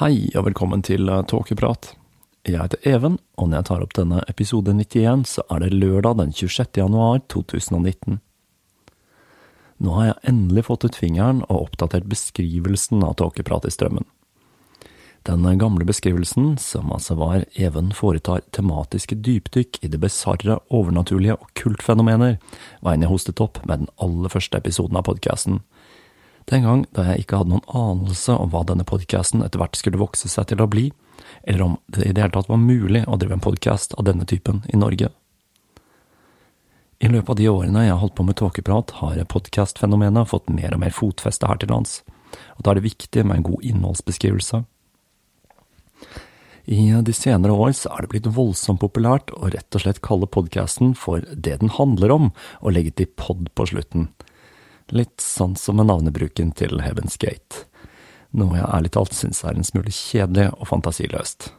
Hei og velkommen til eh, Tåkeprat. Jeg heter Even, og når jeg tar opp denne episode 91, så er det lørdag den 26. januar 2019. Nå har jeg endelig fått ut fingeren og oppdatert beskrivelsen av Tåkeprat i strømmen. Den gamle beskrivelsen, som altså var Even foretar tematiske dypdykk i det bisarre, overnaturlige og kultfenomener, var en jeg hostet opp med den aller første episoden av podkasten, den gang da jeg ikke hadde noen anelse om hva denne podkasten etter hvert skulle vokse seg til å bli, eller om det i det hele tatt var mulig å drive en podkast av denne typen i Norge. I løpet av de årene jeg har holdt på med tåkeprat, har podkastfenomenet fått mer og mer fotfeste her til lands, og da er det viktig med en god innholdsbeskrivelse. I de senere år er det blitt voldsomt populært å rett og slett kalle podkasten for det den handler om, og legge til pod på slutten. Litt sånn som med navnebruken til Heaven's Gate, noe jeg ærlig talt synes er en smule kjedelig og fantasiløst.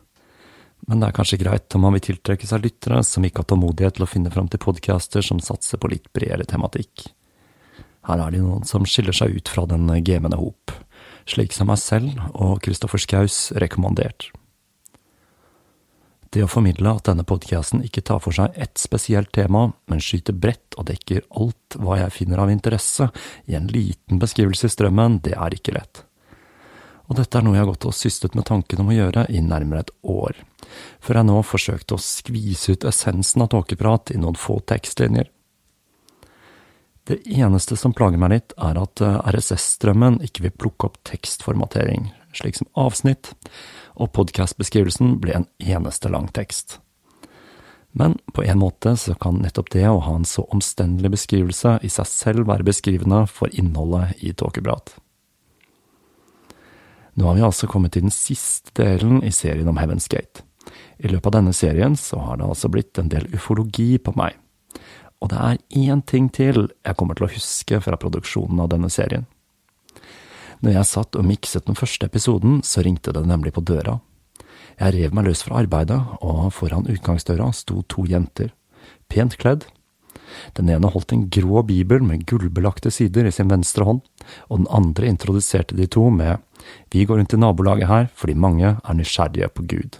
Men det er kanskje greit om man vil tiltrekke seg lyttere som ikke har tålmodighet til å finne fram til podcaster som satser på litt bredere tematikk. Her er det noen som skiller seg ut fra den gamende hop, slik som meg selv og Kristoffer Skaus rekommandert. Det å formidle at denne podcasten ikke tar for seg ett spesielt tema, men skyter bredt og dekker alt hva jeg finner av interesse i en liten beskrivelse i strømmen, det er ikke lett. Og dette er noe jeg har gått og systet med tanken om å gjøre i nærmere et år, før jeg nå forsøkte å skvise ut essensen av tåkeprat i noen få tekstlinjer. Det eneste som plager meg litt, er at RSS-strømmen ikke vil plukke opp tekstformatering, slik som avsnitt, og podkastbeskrivelsen ble en eneste lang tekst. Men på en måte så kan nettopp det å ha en så omstendelig beskrivelse i seg selv være beskrivende for innholdet i Tåkeprat. Nå har vi altså kommet til den siste delen i serien om Heaven's Gate. I løpet av denne serien så har det altså blitt en del ufologi på meg. Og det er én ting til jeg kommer til å huske fra produksjonen av denne serien. Når jeg satt og mikset den første episoden, så ringte det nemlig på døra. Jeg rev meg løs fra arbeidet, og foran utgangsdøra sto to jenter, pent kledd. Den ene holdt en grå bibel med gullbelagte sider i sin venstre hånd, og den andre introduserte de to med Vi går rundt i nabolaget her fordi mange er nysgjerrige på Gud.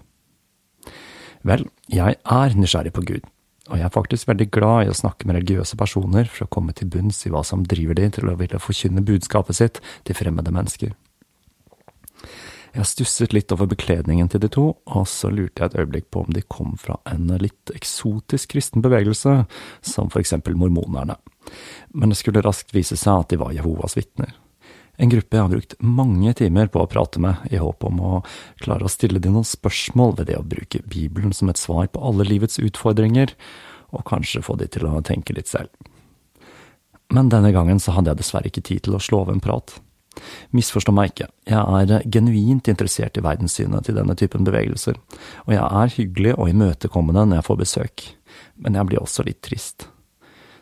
Vel, jeg er nysgjerrig på Gud, og jeg er faktisk veldig glad i å snakke med religiøse personer for å komme til bunns i hva som driver de til å ville forkynne budskapet sitt til fremmede mennesker. Jeg stusset litt over bekledningen til de to, og så lurte jeg et øyeblikk på om de kom fra en litt eksotisk kristen bevegelse, som for eksempel mormonerne, men det skulle raskt vise seg at de var Jehovas vitner. En gruppe jeg har brukt mange timer på å prate med, i håp om å klare å stille dem noen spørsmål ved det å bruke Bibelen som et svar på alle livets utfordringer, og kanskje få de til å tenke litt selv. Men denne gangen så hadde jeg dessverre ikke tid til å slå av en prat. Misforstå meg ikke, jeg er genuint interessert i verdenssynet til denne typen bevegelser, og jeg er hyggelig og imøtekommende når jeg får besøk, men jeg blir også litt trist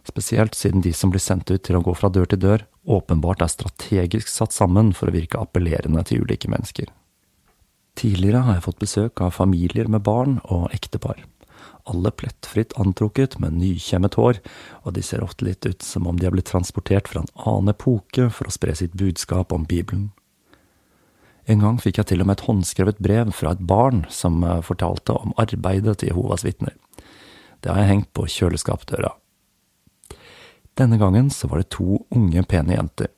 spesielt siden de som blir sendt ut til å gå fra dør til dør, åpenbart er strategisk satt sammen for å virke appellerende til ulike mennesker. Tidligere har jeg fått besøk av familier med barn og ektepar. Alle plettfritt antrukket med nykjemmet hår, og de ser ofte litt ut som om de har blitt transportert fra en annen epoke for å spre sitt budskap om Bibelen. En gang fikk jeg til og med et håndskrevet brev fra et barn som eh, fortalte om arbeidet til Jehovas vitner. Det har jeg hengt på kjøleskapdøra. Denne gangen så var det to unge, pene jenter.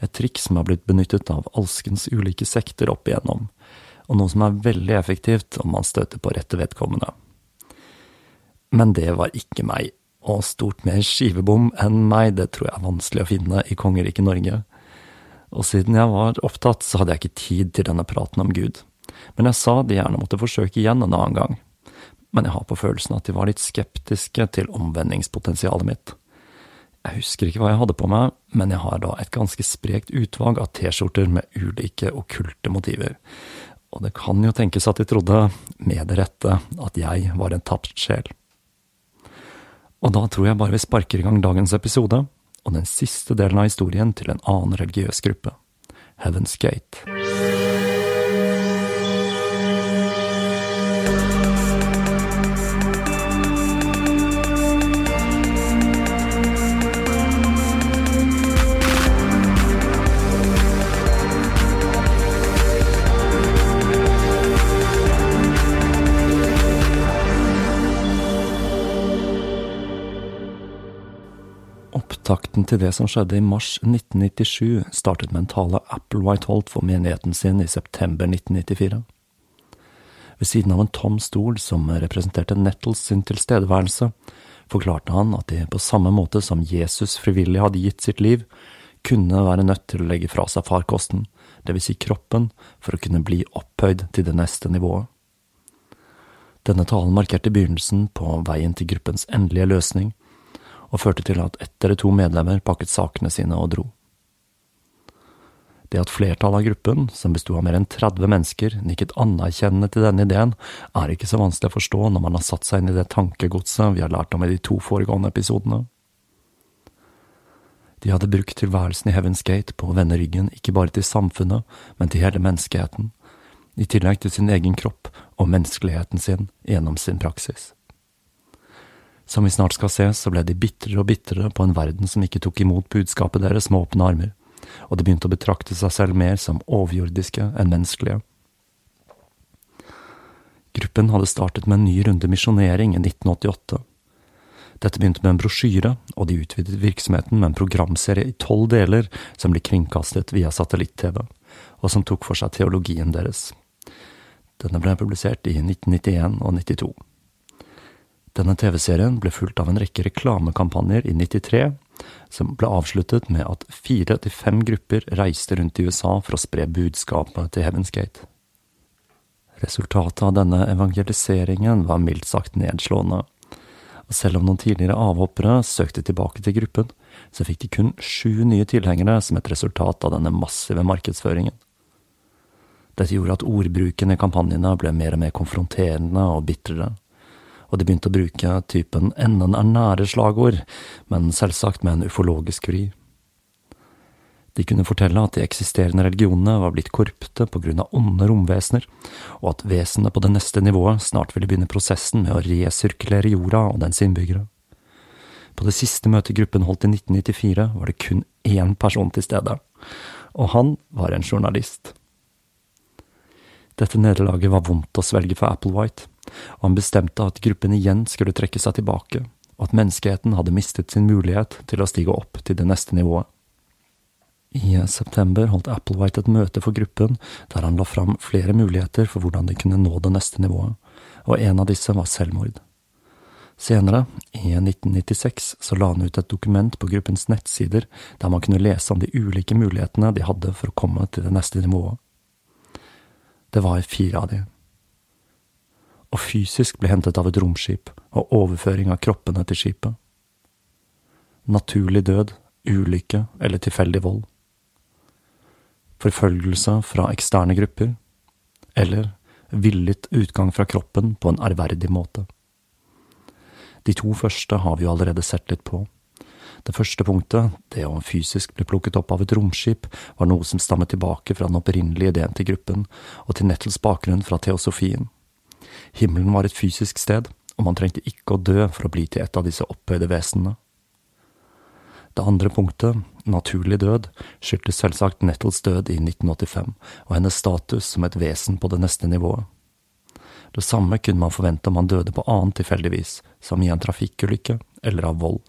Et trikk som har blitt benyttet av alskens ulike sekter opp igjennom, og noe som er veldig effektivt om man støter på rette vedkommende. Men det var ikke meg, og stort mer skivebom enn meg, det tror jeg er vanskelig å finne i kongeriket Norge. Og siden jeg var opptatt, så hadde jeg ikke tid til denne praten om Gud. Men jeg sa de gjerne måtte forsøke igjen en annen gang. Men jeg har på følelsen at de var litt skeptiske til omvendingspotensialet mitt. Jeg husker ikke hva jeg hadde på meg, men jeg har da et ganske sprekt utvalg av T-skjorter med ulike okkulte motiver. Og det kan jo tenkes at de trodde, med det rette, at jeg var en tapt sjel. Og da tror jeg bare vi sparker i gang dagens episode, og den siste delen av historien til en annen religiøs gruppe, Heaven's Gate. Opptakten til det som skjedde i mars 1997, startet med en tale Applewhite holdt for menigheten sin i september 1994. Ved siden av en tom stol som representerte Nettles sin tilstedeværelse, forklarte han at de på samme måte som Jesus frivillig hadde gitt sitt liv, kunne være nødt til å legge fra seg farkosten, vil si kroppen, for å kunne bli opphøyd til det neste nivået. Denne talen markerte begynnelsen på veien til gruppens endelige løsning, og førte til at ett eller to medlemmer pakket sakene sine og dro. Det at flertallet av gruppen, som besto av mer enn 30 mennesker, nikket anerkjennende til denne ideen, er ikke så vanskelig å forstå når man har satt seg inn i det tankegodset vi har lært om i de to foregående episodene. De hadde brukt tilværelsen i Heaven's Gate på å vende ryggen ikke bare til samfunnet, men til hele menneskeheten, i tillegg til sin egen kropp og menneskeligheten sin gjennom sin praksis. Som vi snart skal se, så ble de bitrere og bitrere på en verden som ikke tok imot budskapet deres med åpne armer, og de begynte å betrakte seg selv mer som overjordiske enn menneskelige. Gruppen hadde startet med en ny runde misjonering i 1988. Dette begynte med en brosjyre, og de utvidet virksomheten med en programserie i tolv deler som ble kringkastet via satellitt-TV, og som tok for seg teologien deres. Denne ble publisert i 1991 og 92. Denne TV-serien ble fulgt av en rekke reklamekampanjer i 93, som ble avsluttet med at fire til fem grupper reiste rundt i USA for å spre budskapet til Heaven's Gate. Resultatet av denne evangeliseringen var mildt sagt nedslående. Og selv om noen tidligere avhoppere søkte tilbake til gruppen, så fikk de kun sju nye tilhengere som et resultat av denne massive markedsføringen. Dette gjorde at ordbruken i kampanjene ble mer og mer konfronterende og bitrere og de begynte å bruke typen enden er nære-slagord, men selvsagt med en ufologisk vri. De kunne fortelle at de eksisterende religionene var blitt korrupte på grunn av onde romvesener, og at vesenet på det neste nivået snart ville begynne prosessen med å resirkulere jorda og dens innbyggere. På det siste møtet gruppen holdt i 1994, var det kun én person til stede, og han var en journalist. Dette nederlaget var vondt å svelge for Applewhite, og han bestemte at gruppen igjen skulle trekke seg tilbake, og at menneskeheten hadde mistet sin mulighet til å stige opp til det neste nivået. I september holdt Applewhite et møte for gruppen der han la fram flere muligheter for hvordan de kunne nå det neste nivået, og en av disse var selvmord. Senere, I 1996 så la han ut et dokument på gruppens nettsider der man kunne lese om de ulike mulighetene de hadde for å komme til det neste nivået. Det var fire av de. Og fysisk ble hentet av et romskip og overføring av kroppene til skipet. Naturlig død, ulykke eller tilfeldig vold. Forfølgelse fra eksterne grupper. Eller villet utgang fra kroppen på en ærverdig måte. De to første har vi jo allerede sett litt på. Det første punktet, det å fysisk bli plukket opp av et romskip, var noe som stammet tilbake fra den opprinnelige ideen til gruppen, og til Nettles bakgrunn fra teosofien. Himmelen var et fysisk sted, og man trengte ikke å dø for å bli til et av disse opphøyde vesenene. Det andre punktet, naturlig død, skyldtes selvsagt Nettles død i 1985 og hennes status som et vesen på det neste nivået. Det samme kunne man forvente om han døde på annet tilfeldigvis, som i en trafikkulykke eller av vold.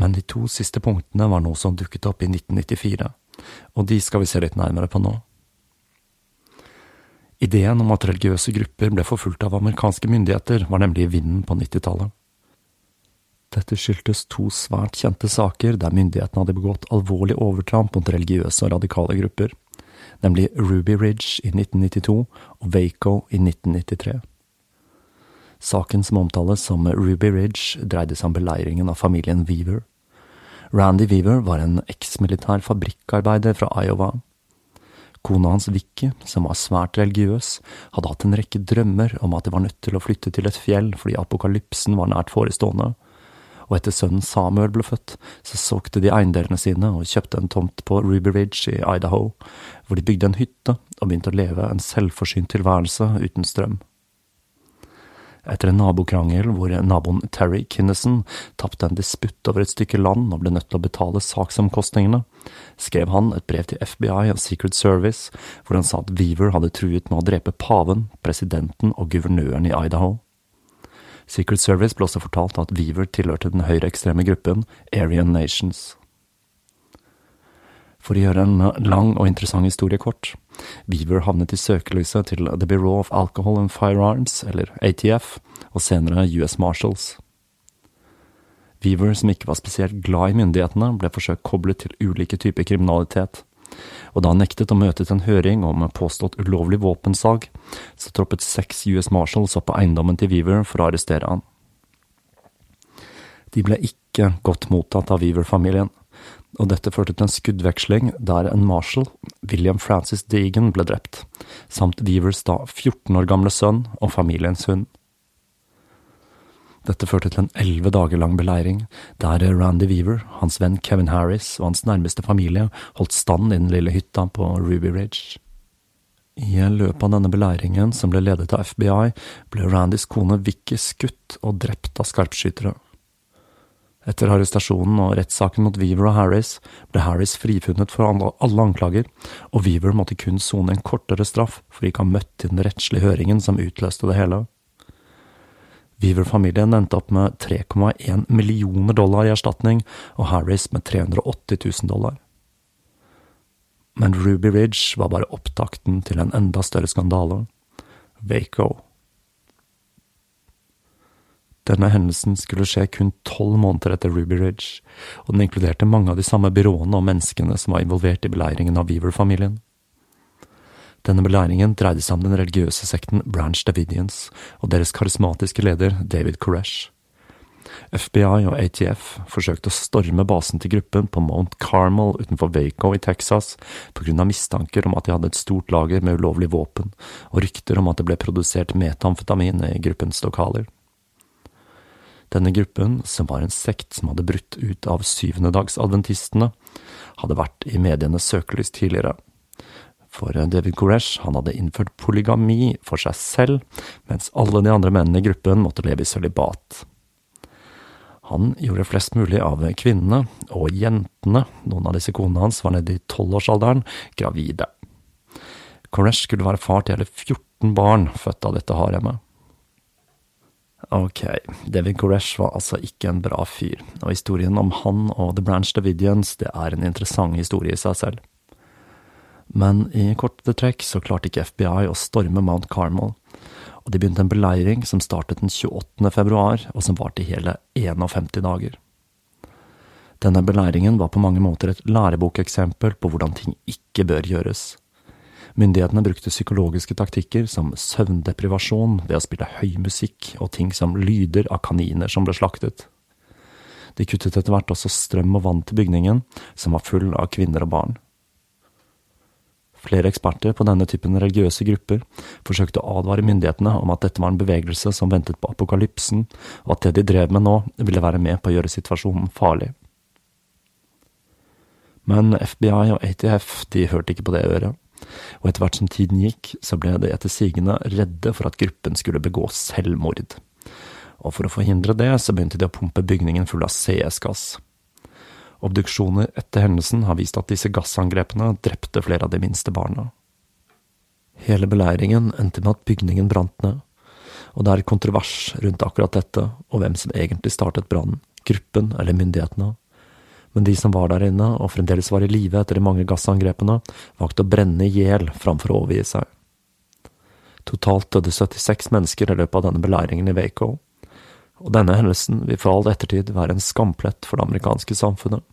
Men de to siste punktene var noe som dukket opp i 1994, og de skal vi se litt nærmere på nå. Ideen om at religiøse grupper ble forfulgt av amerikanske myndigheter, var nemlig i vinden på 90-tallet. Dette skyldtes to svært kjente saker der myndighetene hadde begått alvorlig overtramp mot religiøse og radikale grupper, nemlig Ruby Ridge i 1992 og Waco i 1993. Saken som omtales som Ruby Ridge, dreide seg om beleiringen av familien Weaver. Randy Weaver var en eksmilitær fabrikkarbeider fra Iowa. Kona hans Vicky, som var svært religiøs, hadde hatt en rekke drømmer om at de var nødt til å flytte til et fjell fordi apokalypsen var nært forestående, og etter sønnen Samuel ble født, så solgte de eiendelene sine og kjøpte en tomt på Ruby Ridge i Idaho, hvor de bygde en hytte og begynte å leve en selvforsynt tilværelse uten strøm. Etter en nabokrangel hvor naboen Terry Kinnison tapte en disputt over et stykke land og ble nødt til å betale saksomkostningene, skrev han et brev til FBI og Secret Service hvor han sa at Weaver hadde truet med å drepe paven, presidenten og guvernøren i Idaho. Secret Service ble også fortalt at Weaver tilhørte den høyreekstreme gruppen Aryan Nations. For å gjøre en lang og interessant historie kort, Weaver havnet i søkelyset til The Bureau of Alcohol and Firearms, eller ATF, og senere US Marshals. Weaver, som ikke var spesielt glad i myndighetene, ble forsøkt koblet til ulike typer kriminalitet, og da han nektet å møte til en høring om påstått ulovlig våpensalg, så troppet seks US Marshals opp på eiendommen til Weaver for å arrestere han. De ble ikke godt mottatt av Weaver-familien, og dette førte til en skuddveksling der en marshal, William Francis Deegan, ble drept, samt Weavers da 14 år gamle sønn og familiens hund. Dette førte til en elleve dager lang beleiring, der Randy Weaver, hans venn Kevin Harris og hans nærmeste familie holdt stand i den lille hytta på Ruby Ridge. I løpet av denne beleiringen, som ble ledet av FBI, ble Randys kone Vicky skutt og drept av skarpskyttere. Etter arrestasjonen og rettssaken mot Weaver og Harris ble Harris frifunnet for alle anklager, og Weaver måtte kun sone en kortere straff for ikke å ha møtt til den rettslige høringen som utløste det hele. Weaver-familien endte opp med 3,1 millioner dollar i erstatning, og Harris med 380 000 dollar. Men Ruby Ridge var bare opptakten til en enda større skandale. Waco. Denne hendelsen skulle skje kun tolv måneder etter Ruby Ridge, og den inkluderte mange av de samme byråene og menneskene som var involvert i beleiringen av Weaver-familien. Denne belæringen dreide seg om den religiøse sekten Branch Davidians og deres karismatiske leder David Koresh. FBI og ATF forsøkte å storme basen til gruppen på Mount Carmel utenfor Waco i Texas av mistanker om at de hadde et stort lager med ulovlig våpen, og rykter om at det ble produsert metamfetamin i gruppens lokaler. Denne gruppen, som var en sekt som hadde brutt ut av syvendedagsadventistene, hadde vært i medienes søkelys tidligere, for David Koresh han hadde innført polygami for seg selv, mens alle de andre mennene i gruppen måtte leve i sølibat. Han gjorde flest mulig av kvinnene, og jentene, noen av disse konene hans var nede i tolvårsalderen, gravide. Koresh skulle være far til hele 14 barn født av dette haremet. Ok, David Koresh var altså ikke en bra fyr, og historien om han og The Branch Davidians det er en interessant historie i seg selv men i korte trekk så klarte ikke FBI å storme Mount Carmel, og de begynte en beleiring som startet den 28. februar, og som varte i hele 51 dager. Denne beleiringen var på mange måter et lærebokeksempel på hvordan ting ikke bør gjøres. Myndighetene brukte psykologiske taktikker som søvndeprivasjon ved å spille høy musikk og ting som lyder av kaniner som ble slaktet. De kuttet etter hvert også strøm og vann til bygningen, som var full av kvinner og barn. Flere eksperter på denne typen religiøse grupper forsøkte å advare myndighetene om at dette var en bevegelse som ventet på apokalypsen, og at det de drev med nå, ville være med på å gjøre situasjonen farlig. Men FBI og ATF de hørte ikke på det øret, og etter hvert som tiden gikk, så ble de etter sigende redde for at gruppen skulle begå selvmord. Og for å forhindre det, så begynte de å pumpe bygningen full av CS-gass. Obduksjoner etter hendelsen har vist at disse gassangrepene drepte flere av de minste barna. Hele beleiringen endte med at bygningen brant ned, og det er kontrovers rundt akkurat dette og hvem som egentlig startet brannen, gruppen eller myndighetene. Men de som var der inne og fremdeles var i live etter de mange gassangrepene, valgte å brenne i hjel framfor å overgi seg. Totalt døde 76 mennesker i løpet av denne beleiringen i Waco, og denne hendelsen vil for all ettertid være en skamplett for det amerikanske samfunnet.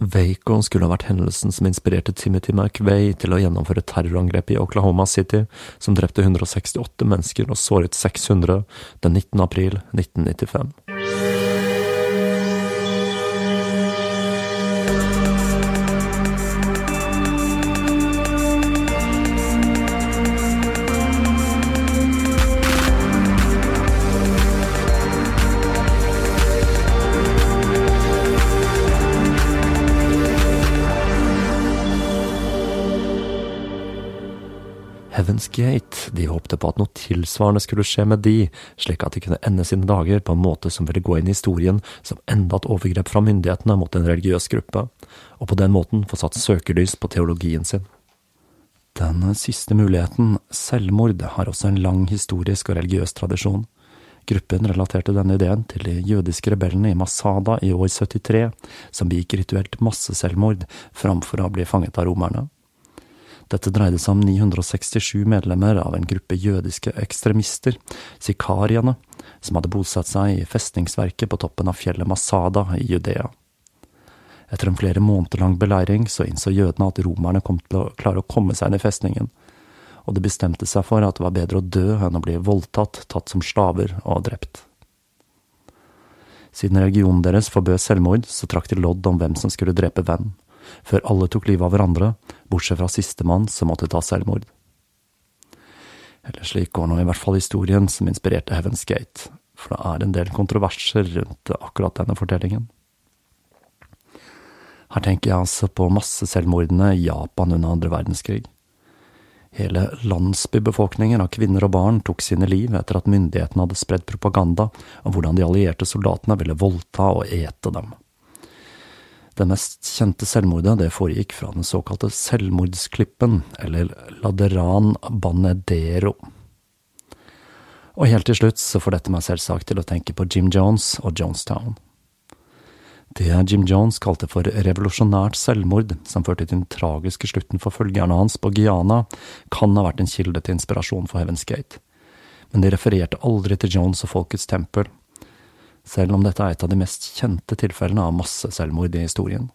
Waco skulle ha vært hendelsen som inspirerte Timothy McVeigh til å gjennomføre terrorangrepet i Oklahoma City, som drepte 168 mennesker og såret 600 den 19. april 1995. Heaven's Gate, de håpte på at noe tilsvarende skulle skje med de, slik at de kunne ende sine dager på en måte som ville gå inn i historien som enda et overgrep fra myndighetene mot en religiøs gruppe, og på den måten få satt søkelys på teologien sin. Den siste muligheten, selvmord, har også en lang historisk og religiøs tradisjon. Gruppen relaterte denne ideen til de jødiske rebellene i Masada i år 73, som begikk rituelt masseselvmord framfor å bli fanget av romerne. Dette dreide seg om 967 medlemmer av en gruppe jødiske ekstremister, sikariene, som hadde bosatt seg i festningsverket på toppen av fjellet Masada i Judea. Etter en flere måneder lang beleiring så innså jødene at romerne kom til å klare å komme seg inn i festningen, og de bestemte seg for at det var bedre å dø enn å bli voldtatt, tatt som slaver og drept. Siden religionen deres forbød selvmord, så trakk de lodd om hvem som skulle drepe hvem før alle tok livet av hverandre, bortsett fra sistemann som måtte ta selvmord. Eller slik går nå i hvert fall historien som inspirerte Heaven's Gate, for det er en del kontroverser rundt akkurat denne fortellingen. Her tenker jeg altså på masseselvmordene i Japan under andre verdenskrig. Hele landsbybefolkningen av kvinner og barn tok sine liv etter at myndighetene hadde spredd propaganda om hvordan de allierte soldatene ville voldta og ete dem. Det mest kjente selvmordet det foregikk fra den såkalte selvmordsklippen, eller Laderan Banedero. Og helt til slutt så får dette meg selvsagt til å tenke på Jim Jones og Jonestown. Det Jim Jones kalte for revolusjonært selvmord, som førte til den tragiske slutten for følgerne hans på Guyana, kan ha vært en kilde til inspirasjon for Heaven's Gate. Men de refererte aldri til Jones og Folkets tempel, selv om dette er et av de mest kjente tilfellene av masseselvmord i historien.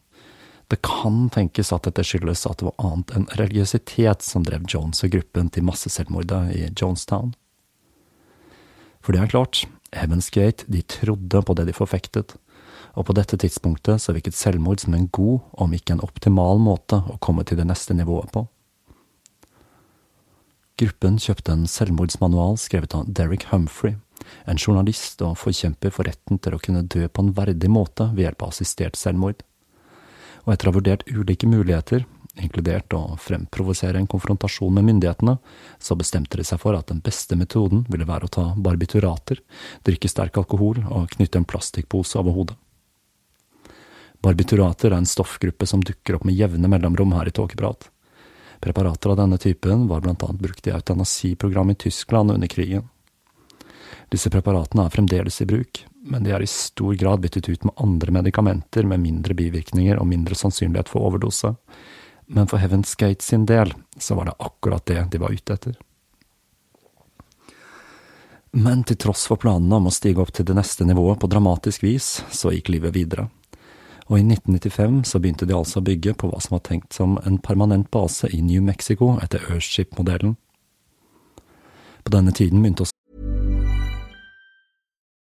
Det kan tenkes at dette skyldes at det var annet enn religiøsitet som drev Jones og gruppen til masseselvmordet i Jonestown. For det er klart, Heaven's Gate de trodde på det de forfektet, og på dette tidspunktet så virket selvmord som en god, om ikke en optimal måte å komme til det neste nivået på. Gruppen kjøpte en selvmordsmanual skrevet av Derek Humphrey, en journalist og forkjemper for retten til å kunne dø på en verdig måte ved hjelp av assistert selvmord. Og etter å ha vurdert ulike muligheter, inkludert å fremprovosere en konfrontasjon med myndighetene, så bestemte de seg for at den beste metoden ville være å ta barbiturater, drikke sterk alkohol og knytte en plastikkpose over hodet. Barbiturater er en stoffgruppe som dukker opp med jevne mellomrom her i Tåkeprat. Preparater av denne typen var blant annet brukt i eutanasiprogram i Tyskland under krigen. Disse preparatene er fremdeles i bruk, men de er i stor grad byttet ut med andre medikamenter med mindre bivirkninger og mindre sannsynlighet for overdose. Men for Heaven's Gate sin del så var det akkurat det de var ute etter. Men til tross for planene om å stige opp til det neste nivået på dramatisk vis, så gikk livet videre. Og i 1995 så begynte de altså å bygge på hva som var tenkt som en permanent base i New Mexico etter Earthship-modellen. På denne tiden begynte også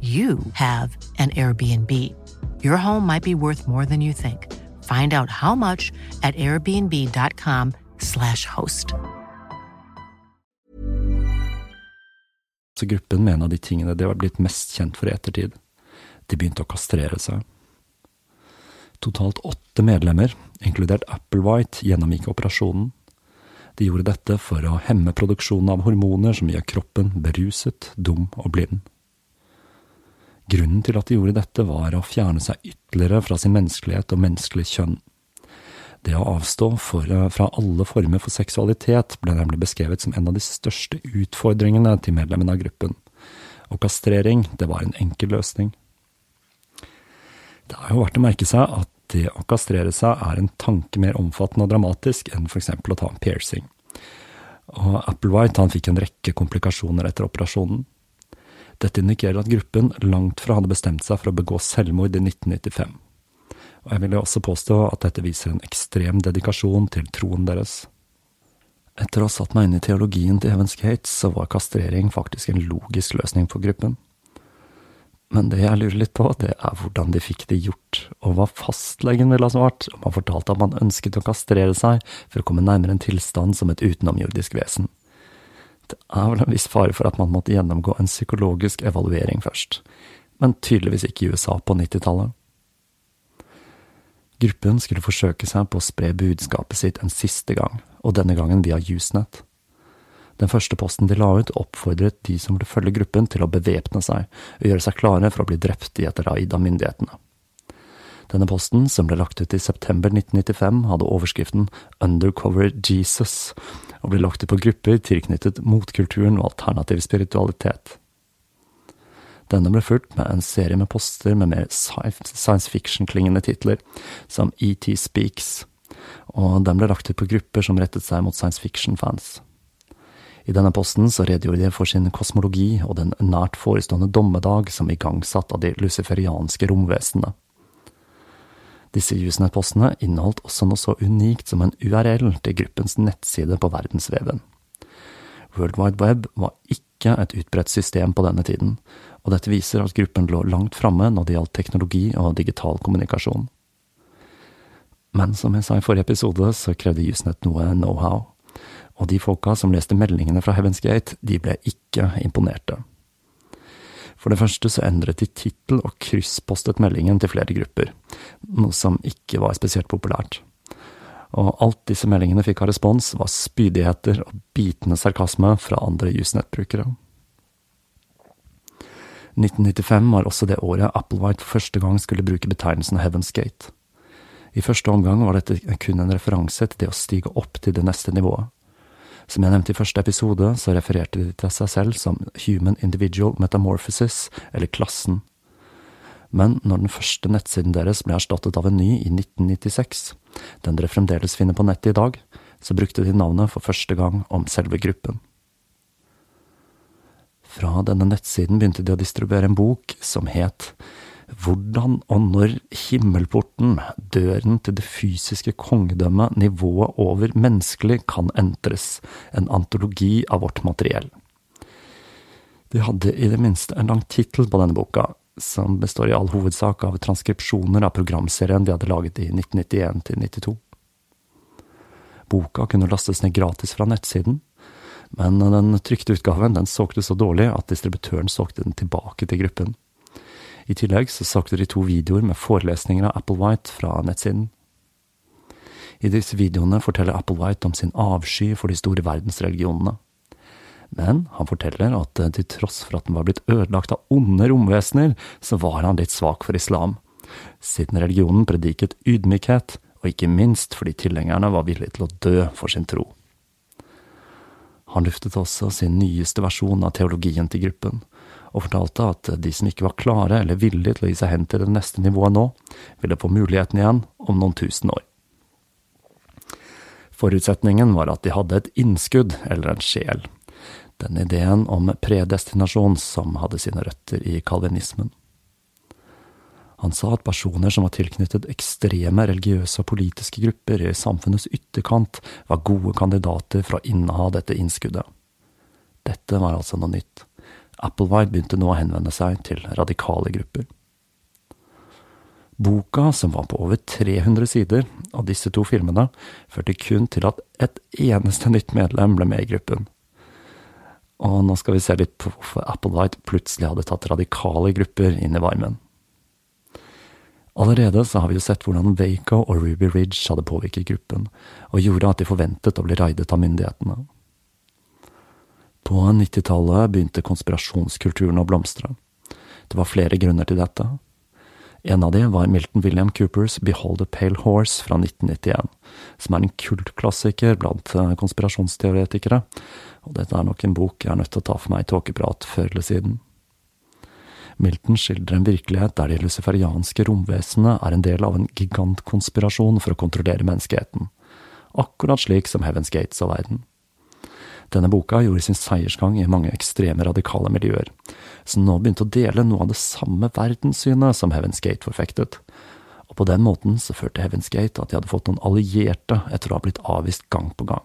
you have an Airbnb. Your home might be worth more than you think. Find out how much at airbnb.com/slash host. Så gruppen med en av de tingene de var blitt mest kjent for i ettertid. De begynte å kastrere seg. Totalt åtte medlemmer, inkludert Applewhite, gjennomgikk operasjonen. De gjorde dette for å hemme produksjonen av hormoner som gjør kroppen beruset, dum og blind. Grunnen til at de gjorde dette, var å fjerne seg ytterligere fra sin menneskelighet og menneskelig kjønn. Det å avstå for, fra alle former for seksualitet ble nemlig beskrevet som en av de største utfordringene til medlemmene av gruppen, og kastrering, det var en enkel løsning. Det er jo verdt å merke seg at det å kastrere seg er en tanke mer omfattende og dramatisk enn eksempel å ta en piercing. Og Applewhite han fikk en rekke komplikasjoner etter operasjonen. Dette indikerer at gruppen langt fra hadde bestemt seg for å begå selvmord i 1995. Og jeg vil også påstå at dette viser en ekstrem dedikasjon til troen deres. Etter å ha satt meg inn i teologien til Heaven's Gates, så var kastrering faktisk en logisk løsning for gruppen. Men det jeg lurer litt på, det er hvordan de fikk det gjort, og hva fastlegen ville ha svart om han fortalte at man ønsket å kastrere seg for å komme nærmere en tilstand som et utenomjordisk vesen. Det er vel en viss fare for at man måtte gjennomgå en psykologisk evaluering først, men tydeligvis ikke i USA på 90-tallet. Gruppen skulle forsøke seg på å spre budskapet sitt en siste gang, og denne gangen via Usenet. Den første posten de la ut, oppfordret de som ville følge gruppen til å bevæpne seg og gjøre seg klare for å bli drept i et raid av myndighetene. Denne posten, som ble lagt ut i september 1995, hadde overskriften Undercover Jesus, og ble lagt ut på grupper tilknyttet motkulturen og alternativ spiritualitet. Denne ble fulgt med en serie med poster med mer science fiction-klingende titler, som ET Speaks, og den ble lagt ut på grupper som rettet seg mot science fiction-fans. I denne posten så redegjorde de for sin kosmologi og den nært forestående dommedag som igangsatt av de luciferianske romvesenene. Disse Usenet-postene inneholdt også noe så unikt som en URL til gruppens nettside på verdensveven. World Wide Web var ikke et utbredt system på denne tiden, og dette viser at gruppen lå langt framme når det gjaldt teknologi og digital kommunikasjon. Men som jeg sa i forrige episode, så krevde Usenet noe know-how og de folka som leste meldingene fra Heaven's Gate, de ble ikke imponerte. For det første så endret de tittel og krysspostet meldingen til flere grupper, noe som ikke var spesielt populært. Og alt disse meldingene fikk av respons, var spydigheter og bitende sarkasme fra andre Usenet-brukere. 1995 var også det året Applewhite for første gang skulle bruke betegnelsen Heaven's Gate. I første omgang var dette kun en referanse til det å stige opp til det neste nivået. Som jeg nevnte i første episode, så refererte de til seg selv som Human Individual Metamorphosis, eller Klassen. Men når den første nettsiden deres ble erstattet av en ny i 1996, den dere fremdeles finner på nettet i dag, så brukte de navnet for første gang om selve gruppen. Fra denne nettsiden begynte de å distribuere en bok som het hvordan og når himmelporten, døren til det fysiske kongedømmet, nivået over menneskelig, kan entres, en antologi av vårt materiell. De hadde i det minste en lang tittel på denne boka, som består i all hovedsak av transkripsjoner av programserien de hadde laget i 1991 til 92. Boka kunne lastes ned gratis fra nettsiden, men den trykte utgaven den solgte så dårlig at distributøren solgte den tilbake til gruppen. I tillegg så solgte de to videoer med forelesninger av Applewhite fra nettsiden. I disse videoene forteller Applewhite om sin avsky for de store verdensreligionene. Men han forteller at til tross for at den var blitt ødelagt av onde romvesener, så var han litt svak for islam, siden religionen prediket ydmykhet, og ikke minst fordi tilhengerne var villige til å dø for sin tro. Han luftet også sin nyeste versjon av teologien til gruppen, og fortalte at de som ikke var klare eller villige til å gi seg hen til det neste nivået nå, ville få muligheten igjen om noen tusen år. Forutsetningen var at de hadde et innskudd eller en sjel, den ideen om predestinasjon som hadde sine røtter i kalvinismen. Han sa at personer som var tilknyttet ekstreme religiøse og politiske grupper i samfunnets ytterkant, var gode kandidater for å inneha dette innskuddet. Dette var altså noe nytt. Applewhite begynte nå å henvende seg til radikale grupper. Boka, som var på over 300 sider, av disse to filmene, førte kun til at et eneste nytt medlem ble med i gruppen. Og nå skal vi se litt på hvorfor Applewhite plutselig hadde tatt radikale grupper inn i varmen. Allerede så har vi jo sett hvordan Waco og Ruby Ridge hadde påvirket gruppen, og gjorde at de forventet å bli raidet av myndighetene. På 90-tallet begynte konspirasjonskulturen å blomstre. Det var flere grunner til dette. En av de var Milton William Coopers Behold a Pale Horse fra 1991, som er en kultklassiker blant eh, konspirasjonsteoretikere, og dette er nok en bok jeg er nødt til å ta for meg i tåkeprat før eller siden. Milton skildrer en virkelighet der de luciferianske romvesenene er en del av en gigantkonspirasjon for å kontrollere menneskeheten, akkurat slik som Heaven's Gates av verden. Denne boka gjorde sin seiersgang i mange ekstreme radikale miljøer, som nå begynte å dele noe av det samme verdenssynet som Heaven's Gate forfektet. Og på den måten så førte Heaven's Gate at de hadde fått noen allierte etter å ha blitt avvist gang på gang.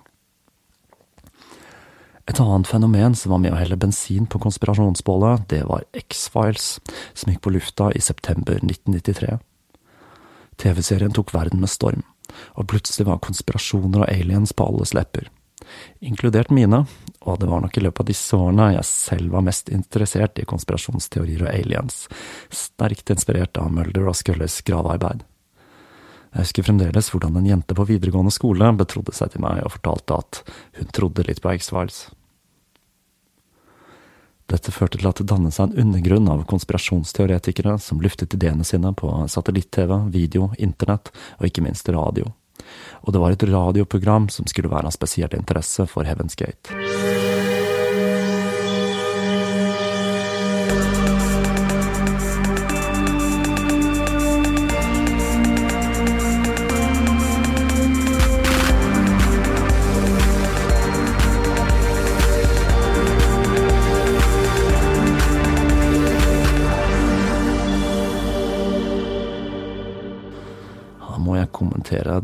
Et annet fenomen som var med å helle bensin på konspirasjonsbålet, det var X-Files, som gikk på lufta i september 1993. TV-serien tok verden med storm, og plutselig var konspirasjoner og aliens på alles lepper inkludert mine, og det var nok i løpet av disse årene jeg selv var mest interessert i konspirasjonsteorier og aliens, sterkt inspirert av Mulder og Scullys gravearbeid. Jeg husker fremdeles hvordan en jente på videregående skole betrodde seg til meg og fortalte at hun trodde litt på X-Files. Dette førte til at det dannet seg en undergrunn av konspirasjonsteoretikere som luftet ideene sine på satellitt-TV, video, internett og ikke minst radio og det var et radioprogram som skulle være av spesiell interesse for Heaven's Gate.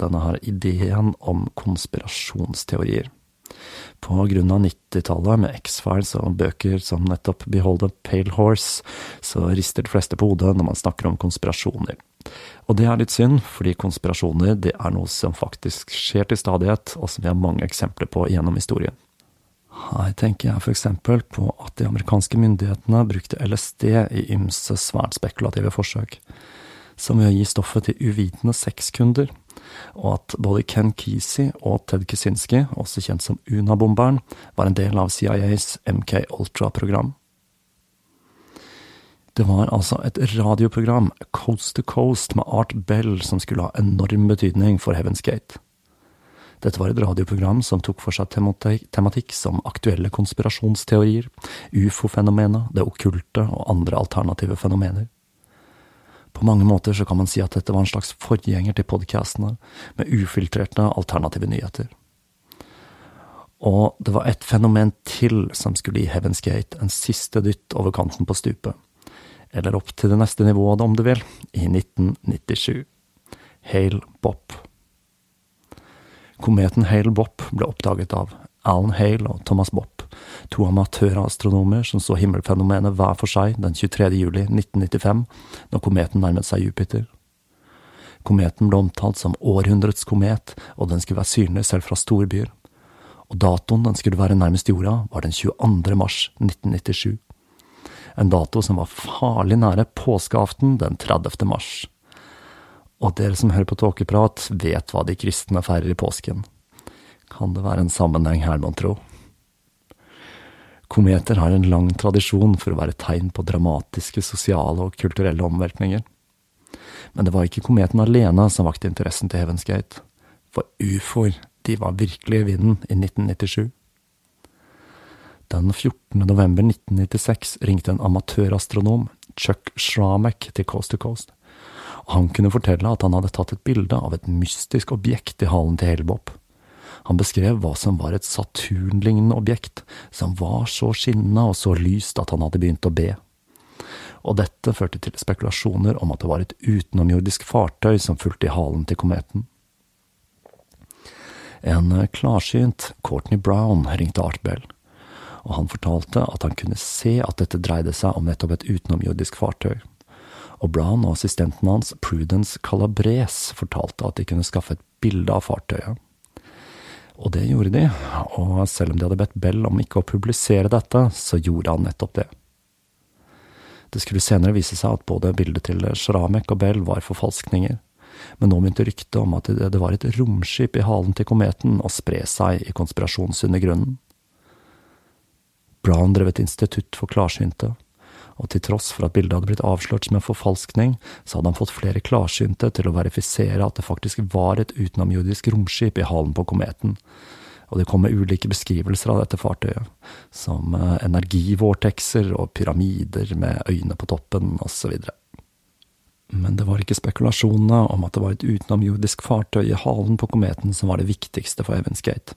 Denne her ideen om konspirasjonsteorier. På grunn av 90-tallet, med X-Files og bøker som nettopp Behold a Pale Horse, så rister de fleste på hodet når man snakker om konspirasjoner. Og det er litt synd, fordi konspirasjoner det er noe som faktisk skjer til stadighet, og som vi har mange eksempler på gjennom historien. Her tenker jeg eksempel på at de amerikanske myndighetene brukte LSD i ymse svært spekulative forsøk som ved å gi stoffet til uvitende sexkunder, og at både Ken Kesey og Ted Kaczynski, også kjent som Unabomberen, var en del av CIAs MK Ultra-program. Det var altså et radioprogram, Coast to Coast, med Art Bell, som skulle ha enorm betydning for Heaven's Gate. Dette var et radioprogram som tok for seg tematikk som aktuelle konspirasjonsteorier, ufo-fenomenet, det okkulte og andre alternative fenomener. På mange måter så kan man si at dette var en slags forgjenger til podkastene, med ufiltrerte alternative nyheter. Og det var et fenomen til som skulle gi Heaven's Gate en siste dytt over kanten på stupet. Eller opp til det neste nivået, om du vil, i 1997. Hale Bopp. Kometen Hale Bopp ble oppdaget av Alan Hale og Thomas Bopp, to amatørastronomer som så himmelfenomenet hver for seg den 23. juli 1995, når kometen nærmet seg Jupiter. Kometen ble omtalt som århundrets komet, og den skulle være synlig selv fra storbyer. Og datoen den skulle være nærmest jorda, var den 22. mars 1997. En dato som var farlig nære påskeaften den 30. mars. Og dere som hører på tåkeprat, vet hva de kristne feirer i påsken. Kan det være en sammenheng her, mon tro? Kometer har en lang tradisjon for å være tegn på dramatiske sosiale og kulturelle omveltninger. Men det var ikke kometen alene som vakte interessen til Heaven's Gate. For ufoer, de var virkelig i vinden i 1997. Den 14. november 1996 ringte en amatørastronom, Chuck Shramek, til Coast to Coast. Og han kunne fortelle at han hadde tatt et bilde av et mystisk objekt i halen til Helbop. Han beskrev hva som var et Saturn-lignende objekt, som var så skinnende og så lyst at han hadde begynt å be. Og dette førte til spekulasjoner om at det var et utenomjordisk fartøy som fulgte i halen til kometen. En klarsynt Courtney Brown ringte Art Bell, og han fortalte at han kunne se at dette dreide seg om nettopp et utenomjordisk fartøy. Og Brown og assistenten hans, Prudence Calabres, fortalte at de kunne skaffe et bilde av fartøyet. Og det gjorde de, og selv om de hadde bedt Bell om ikke å publisere dette, så gjorde han nettopp det. Det skulle senere vise seg at både bildet til Sharamek og Bell var forfalskninger, men nå begynte ryktet om at det var et romskip i halen til kometen å spre seg i konspirasjonsundergrunnen. Brown drev et institutt for klarsynte, og til tross for at bildet hadde blitt avslørt som en forfalskning, så hadde han fått flere klarsynte til å verifisere at det faktisk var et utenomjordisk romskip i halen på kometen, og det kom med ulike beskrivelser av dette fartøyet, som eh, energivortekser og pyramider med øyne på toppen, osv. Men det var ikke spekulasjonene om at det var et utenomjordisk fartøy i halen på kometen som var det viktigste for Evans Gate.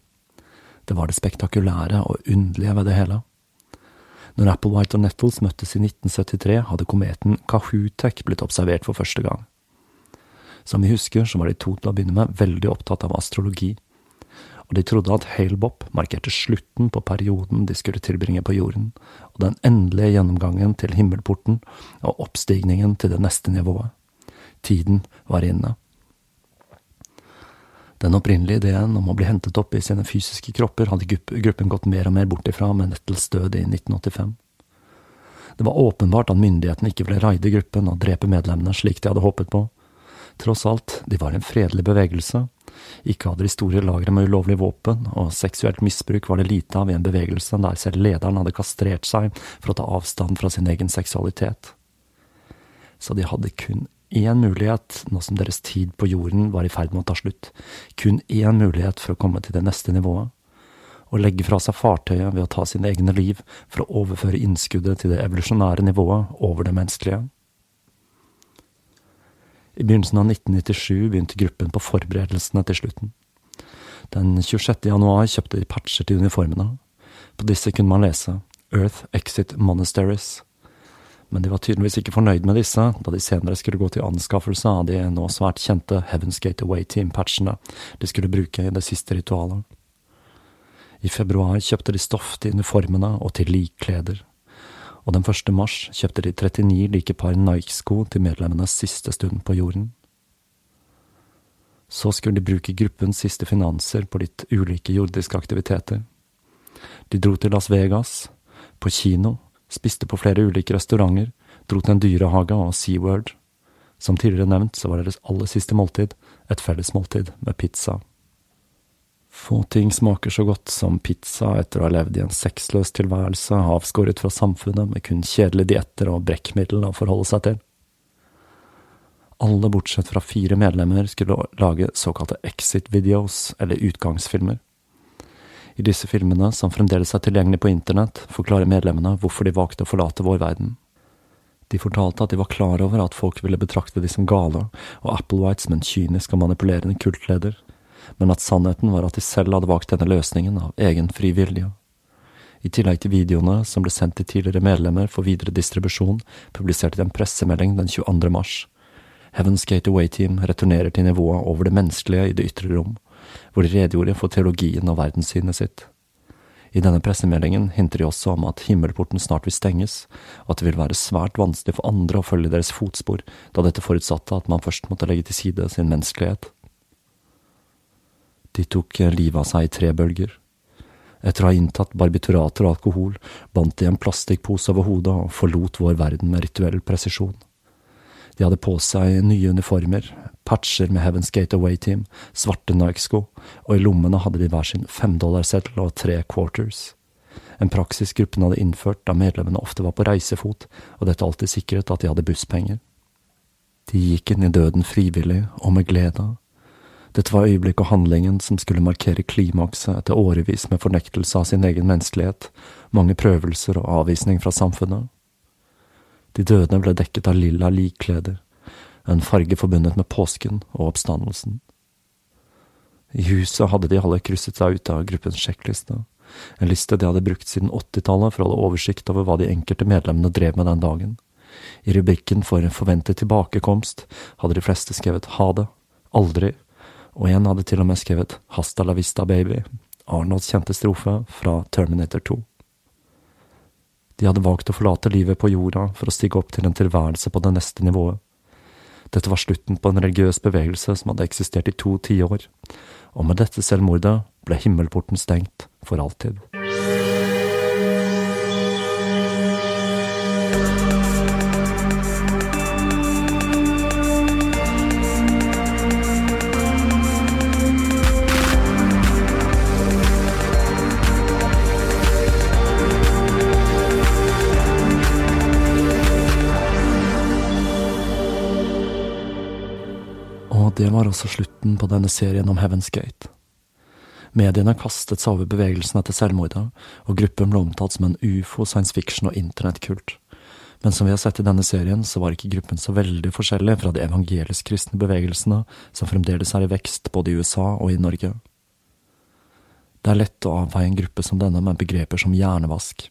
Det var det spektakulære og underlige ved det hele. Når Applewhite og Nettles møttes i 1973, hadde kometen Kahutek blitt observert for første gang. Som vi husker, så var de to til å begynne med veldig opptatt av astrologi, og de trodde at Halebop markerte slutten på perioden de skulle tilbringe på jorden, og den endelige gjennomgangen til himmelporten og oppstigningen til det neste nivået. Tiden var inne. Den opprinnelige ideen om å bli hentet opp i sine fysiske kropper hadde gruppen gått mer og mer bort ifra med Nettles død i 1985. Det var åpenbart at myndighetene ikke ville raide gruppen og drepe medlemmene slik de hadde håpet på. Tross alt, de var en fredelig bevegelse. Ikke hadde de store lagre med ulovlige våpen, og seksuelt misbruk var det lite av i en bevegelse der selv lederen hadde kastrert seg for å ta avstand fra sin egen seksualitet. Så de hadde kun én mulighet nå som deres tid på jorden var i ferd med å ta slutt. Kun én mulighet for å komme til det neste nivået. Å legge fra seg fartøyet ved å ta sine egne liv for å overføre innskuddet til det evolusjonære nivået over det menneskelige. I begynnelsen av 1997 begynte gruppen på forberedelsene til slutten. Den 26. januar kjøpte de patcher til uniformene. På disse kunne man lese Earth Exit Monasteries men de var tydeligvis ikke fornøyd med disse, da de senere skulle gå til anskaffelse av de nå svært kjente Heaven's Gate Away Team-patchene de skulle bruke i det siste ritualet. I februar kjøpte de stoff til uniformene og til likkleder, og den 1. mars kjøpte de 39 like par Nike-sko til medlemmenes siste stund på jorden. Så skulle de bruke gruppens siste finanser på litt ulike jordiske aktiviteter. De dro til Las Vegas, på kino, spiste på flere ulike restauranter, dro til en dyrehage og SeaWorld. Som tidligere nevnt så var deres aller siste måltid et felles måltid med pizza. Få ting smaker så godt som pizza etter å ha levd i en sexløs tilværelse, avskåret fra samfunnet med kun kjedelige dietter og brekkmiddel å forholde seg til. Alle bortsett fra fire medlemmer skulle lage såkalte exit-videos, eller utgangsfilmer. I disse filmene, som fremdeles er tilgjengelig på internett, forklarer medlemmene hvorfor de valgte å forlate vår verden. De fortalte at de var klar over at folk ville betrakte de som gale, og Applewhite som en kynisk og manipulerende kultleder, men at sannheten var at de selv hadde valgt denne løsningen av egen fri vilje. I tillegg til videoene som ble sendt til tidligere medlemmer for videre distribusjon, publiserte de en pressemelding den 22. mars. Heaven's Gate Away Team returnerer til nivået over det menneskelige i det ytre rom, hvor de redegjorde for teologien og verdenssynet sitt. I denne pressemeldingen hinter de også om at himmelporten snart vil stenges, og at det vil være svært vanskelig for andre å følge deres fotspor, da dette forutsatte at man først måtte legge til side sin menneskelighet. De tok livet av seg i tre bølger. Etter å ha inntatt barbiturater og alkohol, bandt de en plastikkpose over hodet og forlot vår verden med rituell presisjon. De hadde på seg nye uniformer, patcher med Heaven's Gate Away Team, svarte Nike-sko, og i lommene hadde de hver sin femdollarseddel og tre quarters. En praksis gruppen hadde innført da medlemmene ofte var på reisefot, og dette alltid sikret at de hadde busspenger. De gikk inn i døden frivillig og med glede. Dette var øyeblikket og handlingen som skulle markere klimakset etter årevis med fornektelse av sin egen menneskelighet, mange prøvelser og avvisning fra samfunnet. De døde ble dekket av lilla likkleder, en farge forbundet med påsken og oppstandelsen. I huset hadde de alle krysset seg ut av gruppens sjekkliste, en liste de hadde brukt siden åttitallet for å holde oversikt over hva de enkelte medlemmene drev med den dagen. I rubrikken for forventet tilbakekomst hadde de fleste skrevet ha det, aldri, og en hadde til og med skrevet hasta la vista baby, Arnolds kjente strofe fra Terminator 2. De hadde valgt å forlate livet på jorda for å stige opp til en tilværelse på det neste nivået. Dette var slutten på en religiøs bevegelse som hadde eksistert i to tiår, og med dette selvmordet ble himmelporten stengt for alltid. Det var også slutten på denne serien om Heaven's Gate. Mediene kastet seg over bevegelsen etter selvmordet, og gruppen ble omtalt som en ufo, science fiction og internettkult. Men som vi har sett i denne serien, så var ikke gruppen så veldig forskjellig fra de evangelisk-kristne bevegelsene som fremdeles er i vekst både i USA og i Norge. Det er lett å avveie en gruppe som denne med begreper som hjernevask,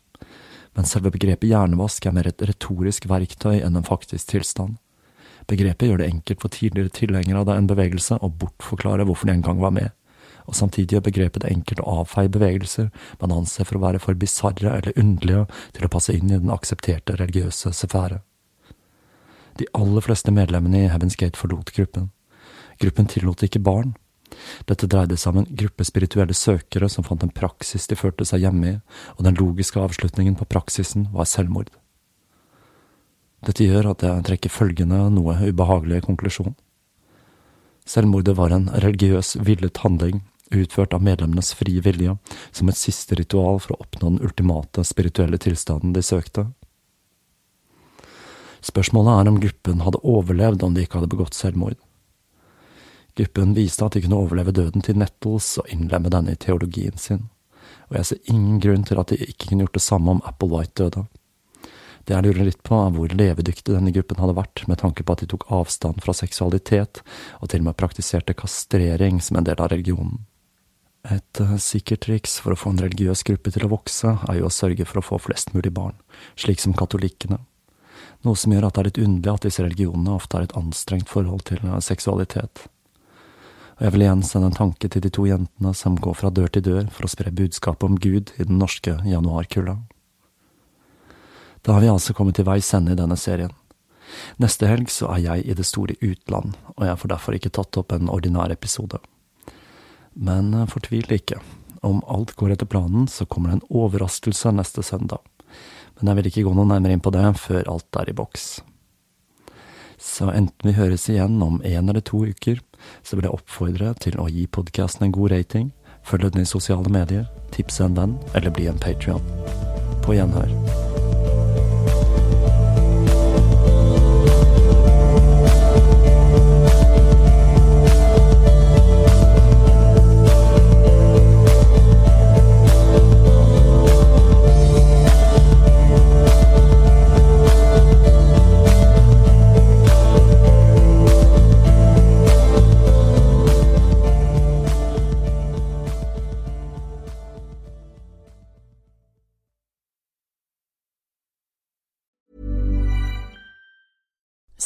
men selve begrepet hjernevask er mer et retorisk verktøy enn en faktisk tilstand. Begrepet gjør det enkelt for tidligere tilhengere av en bevegelse å bortforklare hvorfor de en gang var med, og samtidig gjør begrepet det enkelt å avfeie bevegelser man anser for å være for bisarre eller underlige til å passe inn i den aksepterte religiøse sfære. De aller fleste medlemmene i Heaven's Gate forlot gruppen. Gruppen tillot ikke barn. Dette dreide seg om en gruppe spirituelle søkere som fant en praksis de følte seg hjemme i, og den logiske avslutningen på praksisen var selvmord. Dette gjør at jeg trekker følgende noe ubehagelige konklusjon. Selvmordet var en religiøs, villet handling, utført av medlemmenes frie vilje, som et siste ritual for å oppnå den ultimate spirituelle tilstanden de søkte. Spørsmålet er om gruppen hadde overlevd om de ikke hadde begått selvmord. Gruppen viste at de kunne overleve døden til Nettles og innlemme denne i teologien sin, og jeg ser ingen grunn til at de ikke kunne gjort det samme om Applewhite døde. Det jeg lurer litt på, er hvor levedyktig denne gruppen hadde vært, med tanke på at de tok avstand fra seksualitet, og til og med praktiserte kastrering som en del av religionen. Et uh, sikkert triks for å få en religiøs gruppe til å vokse, er jo å sørge for å få flest mulig barn, slik som katolikkene. Noe som gjør at det er litt underlig at disse religionene ofte har et anstrengt forhold til uh, seksualitet. Og jeg vil igjen sende en tanke til de to jentene som går fra dør til dør for å spre budskapet om Gud i den norske januarkulda. Da har vi altså kommet til veis ende i denne serien. Neste helg så er jeg i det store utland, og jeg får derfor ikke tatt opp en ordinær episode. Men eh, fortvil ikke. Om alt går etter planen, så kommer det en overraskelse neste søndag. Men jeg vil ikke gå noe nærmere inn på det før alt er i boks. Så enten vi høres igjen om én eller to uker, så vil jeg oppfordre til å gi podkasten en god rating, følge den i sosiale medier, tipse en venn eller bli en patrion. På gjenhør.